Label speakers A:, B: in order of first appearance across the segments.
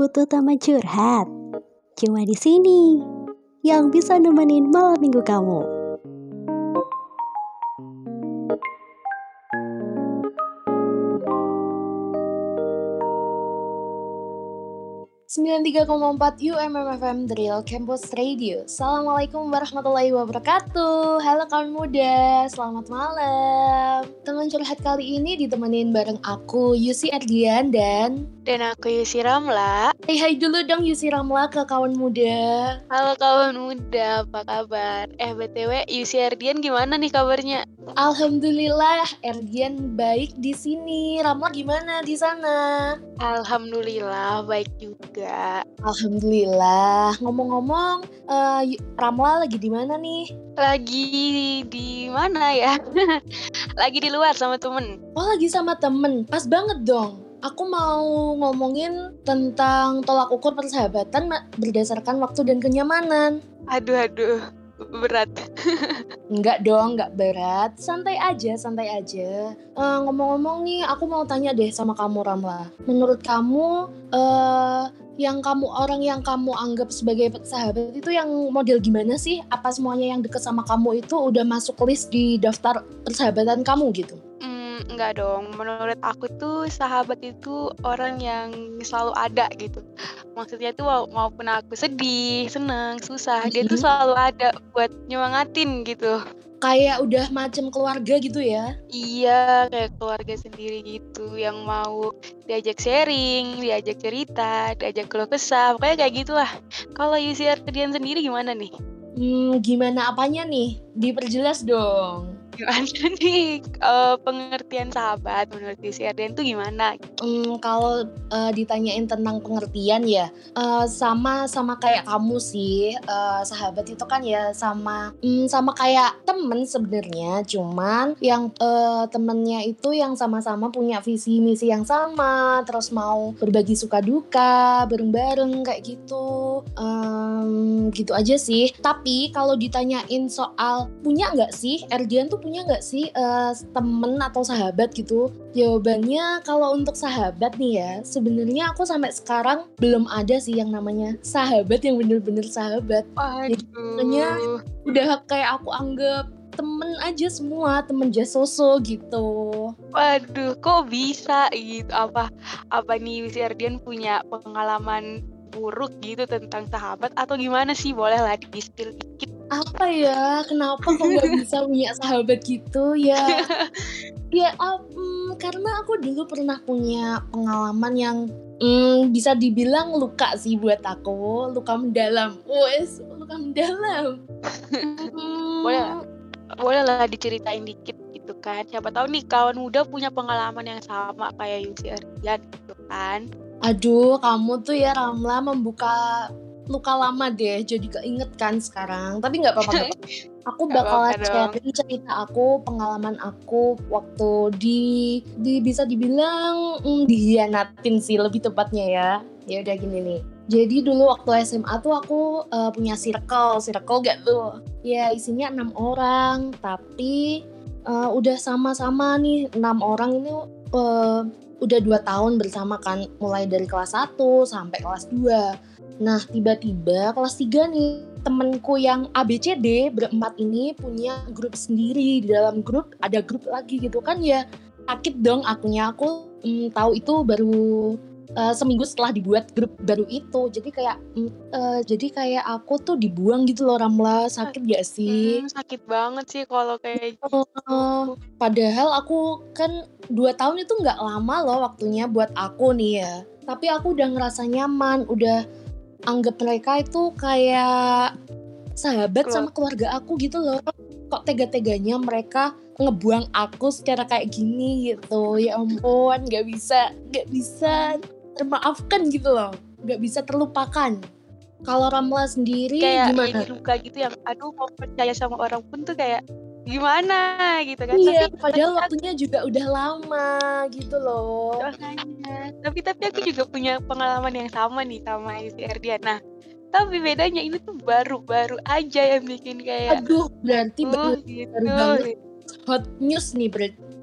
A: butuh teman curhat? Cuma di sini yang bisa nemenin malam minggu kamu.
B: 93,4 UMMFM Drill Campus Radio Assalamualaikum warahmatullahi wabarakatuh Halo kawan muda, selamat malam Teman curhat kali ini ditemenin bareng aku Yusi Ardian dan
C: Dan aku Yusi Ramla
B: Hai hai dulu dong Yusi Ramla ke kawan muda
C: Halo kawan muda, apa kabar? Eh BTW, Yusi Ardian gimana nih kabarnya?
B: Alhamdulillah, Erdian baik di sini Ramla gimana di sana?
C: Alhamdulillah, baik juga juga.
B: Alhamdulillah. Ngomong-ngomong, uh, Ramla lagi di mana nih?
C: Lagi di mana ya? lagi di luar sama temen.
B: Oh, lagi sama temen. Pas banget dong. Aku mau ngomongin tentang tolak ukur persahabatan berdasarkan waktu dan kenyamanan.
C: Aduh, aduh berat.
B: Enggak dong, enggak berat. Santai aja, santai aja. ngomong ngomong-ngomong nih, aku mau tanya deh sama kamu Ramla. Menurut kamu, uh, yang kamu orang yang kamu anggap sebagai sahabat itu yang model gimana sih? Apa semuanya yang deket sama kamu itu udah masuk list di daftar persahabatan kamu gitu?
C: Hmm, enggak dong. Menurut aku tuh sahabat itu orang yang selalu ada gitu. Maksudnya tuh maupun aku sedih, seneng, susah, dia tuh selalu ada buat nyemangatin gitu
B: kayak udah macam keluarga gitu ya?
C: Iya, kayak keluarga sendiri gitu yang mau diajak sharing, diajak cerita, diajak keluh kesah, pokoknya kayak gitulah. Kalau UCR kedian sendiri gimana nih?
B: Hmm, gimana apanya nih? Diperjelas dong
C: gimana nih uh, pengertian sahabat menurut si Arden tuh gimana?
B: Hmm, kalau uh, ditanyain tentang pengertian ya uh, sama sama kayak kamu sih uh, sahabat itu kan ya sama um, sama kayak temen sebenarnya. Cuman yang uh, temennya itu yang sama-sama punya visi misi yang sama terus mau berbagi suka duka bareng-bareng kayak gitu. Um, gitu aja sih. Tapi kalau ditanyain soal punya nggak sih? Erdian tuh punya nggak sih uh, temen atau sahabat gitu? Jawabannya kalau untuk sahabat nih ya, sebenarnya aku sampai sekarang belum ada sih yang namanya sahabat yang bener-bener sahabat.
C: Aduh.
B: udah kayak aku anggap temen aja semua temen jasoso gitu
C: waduh kok bisa gitu apa apa nih Wisi Ardian punya pengalaman buruk gitu tentang sahabat atau gimana sih boleh lah di spill dikit
B: apa ya? Kenapa kok nggak bisa punya sahabat gitu ya? Ya um, karena aku dulu pernah punya pengalaman yang um, bisa dibilang luka sih buat aku. Luka mendalam. Wes luka mendalam.
C: Hmm. boleh boleh lah diceritain dikit gitu kan. Siapa tahu nih kawan muda punya pengalaman yang sama kayak Yusi Ardian gitu kan.
B: Aduh kamu tuh ya Ramla membuka luka lama deh jadi keinget kan sekarang. Tapi nggak apa-apa aku bakalan sharing cerita aku pengalaman aku waktu di di bisa dibilang mm, dihianatin sih lebih tepatnya ya. Ya udah gini nih. Jadi dulu waktu SMA tuh aku uh, punya circle circle gak tuh? Ya isinya enam orang tapi uh, udah sama-sama nih enam orang ini uh, udah dua tahun bersama kan. Mulai dari kelas 1 sampai kelas 2 Nah, tiba-tiba kelas 3 nih, temenku yang ABCD berempat ini punya grup sendiri. Di dalam grup ada grup lagi gitu kan ya. Sakit dong akunya. Aku mm, tahu itu baru uh, seminggu setelah dibuat grup baru itu. Jadi kayak mm, uh, jadi kayak aku tuh dibuang gitu loh Ramla. Sakit gak sih?
C: Hmm, sakit banget sih kalau kayak gitu. Uh,
B: padahal aku kan dua tahun itu nggak lama loh waktunya buat aku nih ya. Tapi aku udah ngerasa nyaman, udah anggap mereka itu kayak sahabat Keluar. sama keluarga aku gitu loh kok tega-teganya mereka ngebuang aku secara kayak gini gitu ya ampun nggak bisa nggak bisa termaafkan gitu loh nggak bisa terlupakan kalau Ramla sendiri
C: kayak
B: gimana?
C: luka gitu yang aduh mau percaya sama orang pun tuh kayak gimana gitu kan.
B: Iya tapi, padahal tapi, waktunya juga udah lama gitu loh.
C: Makanya. Tapi tapi aku juga punya pengalaman yang sama nih sama si Erdian. Nah tapi bedanya ini tuh baru-baru aja yang bikin kayak
B: aduh berarti uh, baru, gitu. baru banget. Hot news nih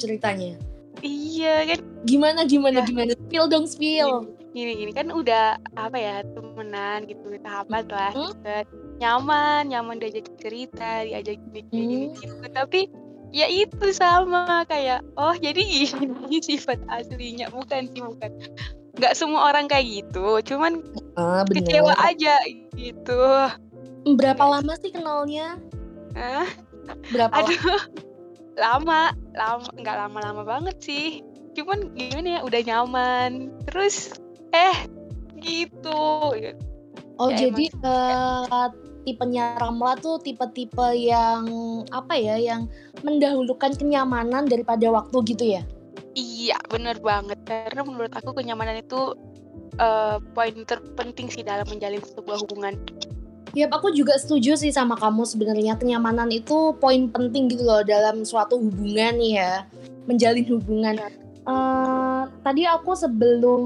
B: ceritanya.
C: Iya kan?
B: Gimana gimana ya. gimana? Spill dong spill.
C: Gini-gini kan udah apa ya temenan gitu sahabat lah
B: Hmm.
C: deket nyaman nyaman diajak cerita diajak gini gini
B: Hmm.
C: gitu. Tapi ya itu sama kayak oh jadi ini sifat aslinya. Bukan sih bukan. Nggak semua orang kayak gitu cuman
B: Ah,
C: kecewa aja gitu.
B: Berapa lama sih kenalnya?
C: Hah?
B: Berapa lama?
C: aduh. lama? Lama nggak lama-lama banget sih. Cuman gimana ya udah nyaman. Terus eh gitu.
B: Oh,
C: Ya,
B: jadi eh, tipenya Ramla tuh tipe-tipe yang apa ya, yang mendahulukan kenyamanan daripada waktu gitu ya?
C: Iya, bener banget. Karena menurut aku kenyamanan itu eh, poin terpenting sih dalam menjalin sebuah hubungan.
B: Yap, aku juga setuju sih sama kamu sebenarnya kenyamanan itu poin penting gitu loh dalam suatu hubungan ya, menjalin hubungan. Eh, tadi aku sebelum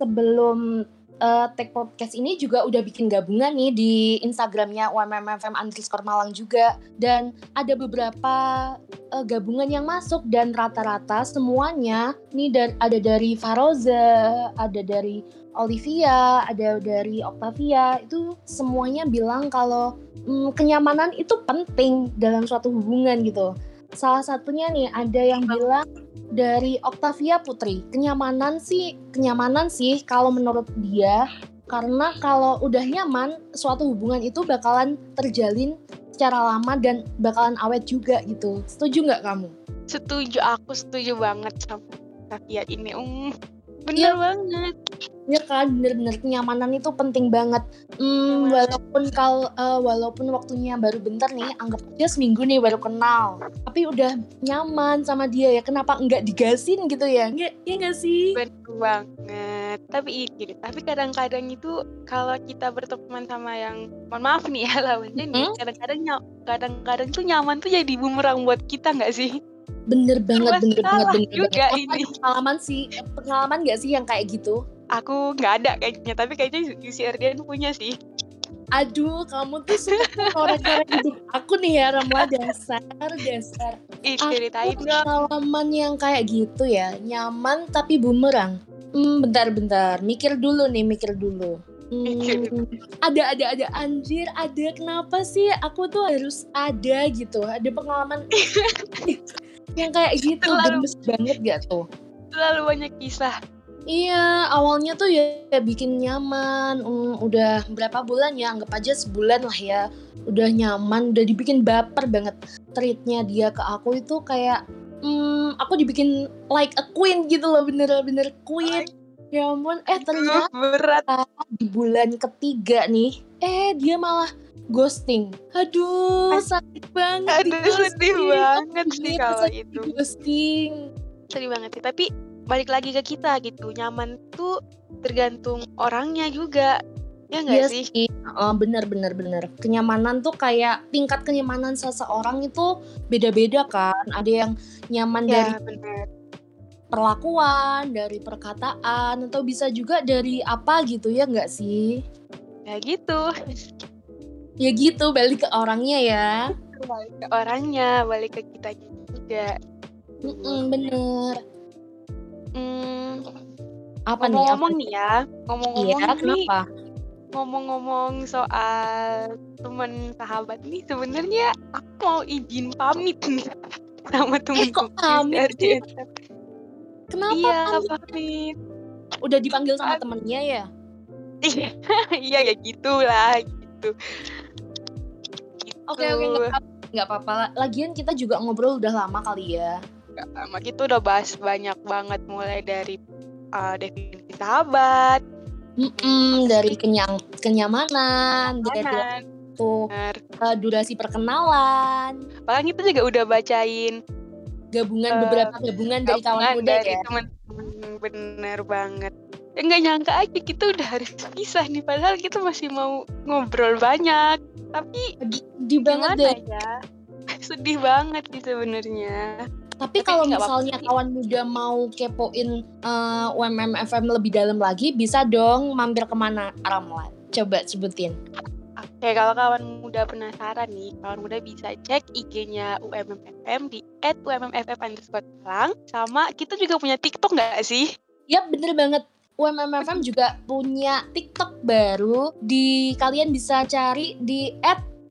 B: sebelum eh, take podcast ini juga udah bikin gabungan nih di Instagramnya UMMFM underscore Malang juga dan ada beberapa eh, gabungan yang masuk dan rata-rata semuanya nih dari, ada dari Faroza, ada dari Olivia, ada dari Octavia itu semuanya bilang kalau mm, kenyamanan itu penting dalam suatu hubungan gitu. Salah satunya nih ada yang bilang dari Octavia Putri, kenyamanan sih kenyamanan sih kalau menurut dia karena kalau udah nyaman suatu hubungan itu bakalan terjalin secara lama dan bakalan awet juga gitu. Setuju nggak kamu?
C: Setuju, aku setuju banget sama Safia ini. Um, bener banget.
B: Ya kan, bener-bener kenyamanan itu penting banget. Hmm,
C: Kenyamanan.
B: walaupun kal eh, walaupun waktunya baru bentar nih, anggap aja seminggu nih baru kenal, tapi udah nyaman sama dia ya. Kenapa nggak digasin gitu ya? Nggak, ya nggak sih?
C: Bener banget. Tapi gini, tapi kadang-kadang itu kalau kita berteman sama yang mohon maaf nih ya lawan jenis,
B: Mm-mm.
C: kadang-kadang kadang-kadang tuh nyaman tuh jadi bumerang buat kita nggak sih?
B: Bener banget, bener banget, bener
C: juga
B: banget.
C: ini.
B: Pengalaman sih, pengalaman nggak sih yang kayak gitu?
C: Aku nggak ada kayaknya, tapi kayaknya si Erdian punya sih.
B: Aduh, kamu tuh suka korek-korek hidup aku nih ya, Ramla. Dasar, dasar.
C: Ih,
B: Aku
C: ceritain
B: pengalaman yang kayak gitu ya, nyaman tapi bumerang. Hmm, bentar-bentar, mikir dulu nih, mikir dulu. Hmm, ada ada ada. Anjir ada. Kenapa sih? Aku tuh harus ada gitu. Ada pengalaman yang kayak gitu.
C: Terlalu-
B: gemes banget gak tuh?
C: Terlalu banyak kisah.
B: Iya, awalnya tuh ya, ya bikin nyaman. Hmm, udah berapa bulan ya? Anggap aja sebulan lah ya. Udah nyaman, udah dibikin baper banget. Treatnya dia ke aku itu kayak, hmm, aku dibikin like a queen gitu loh, bener-bener queen. Ya ampun, eh ternyata
C: Berat.
B: di bulan ketiga nih, eh dia malah ghosting. Aduh, sakit banget.
C: Aduh, sedih banget sih
B: Iya,
C: kalau itu.
B: Di-ghosting.
C: Sedih banget sih. Tapi balik lagi ke kita gitu. Nyaman tuh tergantung orangnya juga. Ya nggak
B: Iya
C: sih?
B: Heeh, bener bener bener. Kenyamanan tuh kayak tingkat kenyamanan seseorang itu beda-beda kan. Ada yang nyaman dari
C: Ya benar.
B: perlakuan, dari perkataan, atau bisa juga dari apa gitu ya nggak sih?
C: Ya gitu.
B: Ya gitu, balik ke orangnya ya.
C: Balik ke orangnya, balik ke kita juga.
B: Mm-mm, bener.
C: Hmm,
B: Apa nih? Apa?
C: ngomong-ngomong nih ya, ngomong-ngomong
B: Iya,
C: nih,
B: kenapa?
C: ngomong-ngomong soal teman sahabat nih, sebenarnya aku mau izin pamit nih sama temenku.
B: kok pamit sih? Kenapa?
C: Iya,
B: kan?
C: pamit.
B: Udah dipanggil sama
C: Aku-
B: temennya ya?
C: Iya, iya ya gitulah gitu.
B: Oke oke
C: Gitu.
B: nggak apa-apa. Lagian kita juga ngobrol udah lama kali ya.
C: Gak lama kita udah bahas banyak banget mulai dari uh, definisi sahabat,
B: Mm-mm, dari kenyang kenyamanan, dari
C: kanan,
B: tuh uh, durasi perkenalan,
C: Bahkan kita juga udah bacain
B: gabungan
C: Eh,
B: beberapa gabungan dari kawan
C: gabungan
B: muda
C: dari
B: ya.
C: teman-teman bener banget. Ya nggak nyangka aja kita udah harus pisah nih padahal kita masih mau ngobrol banyak. Tapi
B: Di banget
C: gimana
B: deh.
C: ya? Sedih banget sih sebenarnya.
B: Tapi
C: Tapi
B: kalau misalnya
C: apa-apa sih.
B: kawan muda mau kepoin uh, UMM FM lebih dalam lagi, bisa dong mampir ke mana Ramla? Coba sebutin.
C: Oke, kalau kawan muda penasaran nih, kawan muda bisa cek IG-nya UMMFM di @ummff underscore Malang. Sama kita juga punya TikTok nggak sih?
B: Yap, bener banget. UMMFM juga punya TikTok baru. Di kalian bisa cari di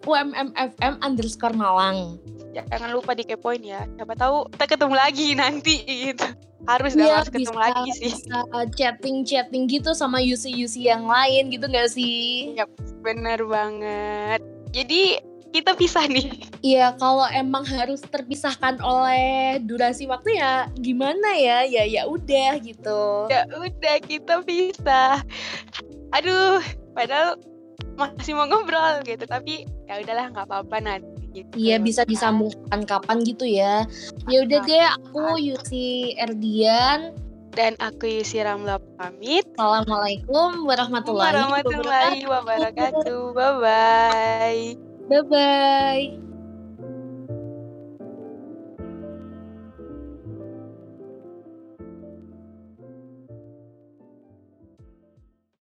B: @ummfm underscore Malang.
C: Jangan lupa dikepoin ya. Siapa tahu kita ketemu lagi nanti gitu. Harus
B: Iya,
C: harus ketemu
B: bisa,
C: lagi sih.
B: bisa chatting-chatting gitu sama UC-UC yang lain gitu gak sih?
C: Yap, bener banget. Jadi kita pisah nih.
B: Iya, kalau emang harus terpisahkan oleh durasi waktu ya gimana ya? Ya ya udah gitu.
C: Ya udah kita pisah. Aduh, padahal masih mau ngobrol gitu, tapi ya udahlah nggak apa-apa nanti. Gitu.
B: Iya bisa disambungkan kapan gitu ya. Ya udah deh, aku Yusi Erdian.
C: Dan aku Yusi Ramla pamit.
B: Assalamualaikum warahmatullahi
C: Warahmatullahi wabarakatuh. Bye bye.
B: Bye bye.